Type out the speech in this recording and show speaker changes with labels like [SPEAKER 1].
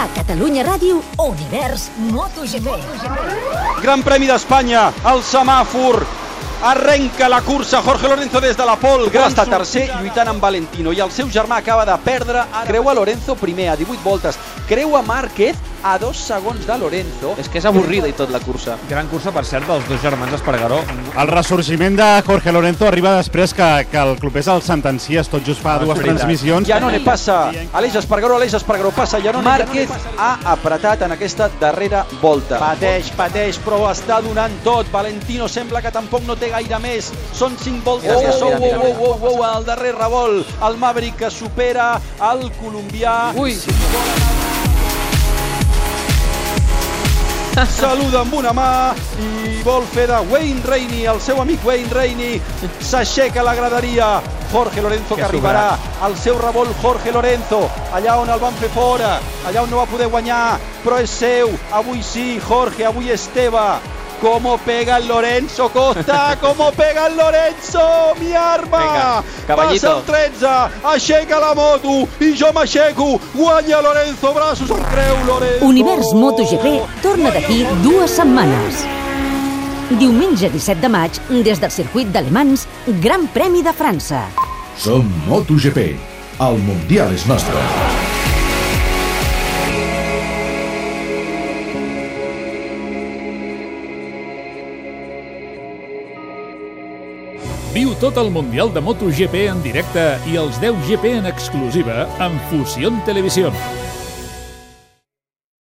[SPEAKER 1] A Catalunya Ràdio, Univers MotoGP.
[SPEAKER 2] Gran Premi d'Espanya, el semàfor, arrenca la cursa Jorge Lorenzo des de la pol, gran està tercer lluitant amb Valentino. I el seu germà acaba de perdre, creua Lorenzo primer a 18 voltes, creua Márquez a dos segons de Lorenzo.
[SPEAKER 3] És que és avorrida i tot la cursa.
[SPEAKER 4] Gran cursa, per cert, dels dos germans Espargaró.
[SPEAKER 5] El ressorgiment de Jorge Lorenzo arriba després que, que el clubès el sentencies tot just fa
[SPEAKER 4] No, és
[SPEAKER 5] dues transmissions.
[SPEAKER 2] Ja no ne passa, Aleix Espargaró, Aleix Espargaró passa, ja no Márquez ha apretat en aquesta darrera volta. Pateix, pateix, però està donant tot. Valentino sembla que tampoc no té gaire més. Són 5 voltes
[SPEAKER 3] Mira, mira,
[SPEAKER 2] sou,
[SPEAKER 3] mira, mira,
[SPEAKER 2] oh, oh, oh, oh, el darrer revolt. El Maverick que supera el colombià.
[SPEAKER 3] Ui,
[SPEAKER 2] Saluda amb una mà i vol fer de Wayne Rainey, el seu amic Wayne Rainey. S'aixeca la graderia. Jorge Lorenzo que,
[SPEAKER 4] Que
[SPEAKER 2] arribarà al seu revolt Jorge Lorenzo, allà on el van fer fora, allà on no va poder guanyar, però és seu, avui sí, Jorge, avui és teva. ¿Cómo pega el Lorenzo Costa? ¿Cómo pega el Lorenzo? Mi arma!
[SPEAKER 3] Caballito.
[SPEAKER 2] Passa el 13, aixeca la moto i jo m'aixeco. Guanya Lorenzo, braços al creu, Lorenzo.
[SPEAKER 1] Univers MotoGP torna d'aquí dues setmanes. Diumenge 17 de maig, des del circuit d'Alemans, Gran Premi de França.
[SPEAKER 6] Som MotoGP. El Mundial és nostre.
[SPEAKER 7] Viu tot el Mundial de MotoGP en directe i els 10 GP en exclusiva amb Fusió Televisió.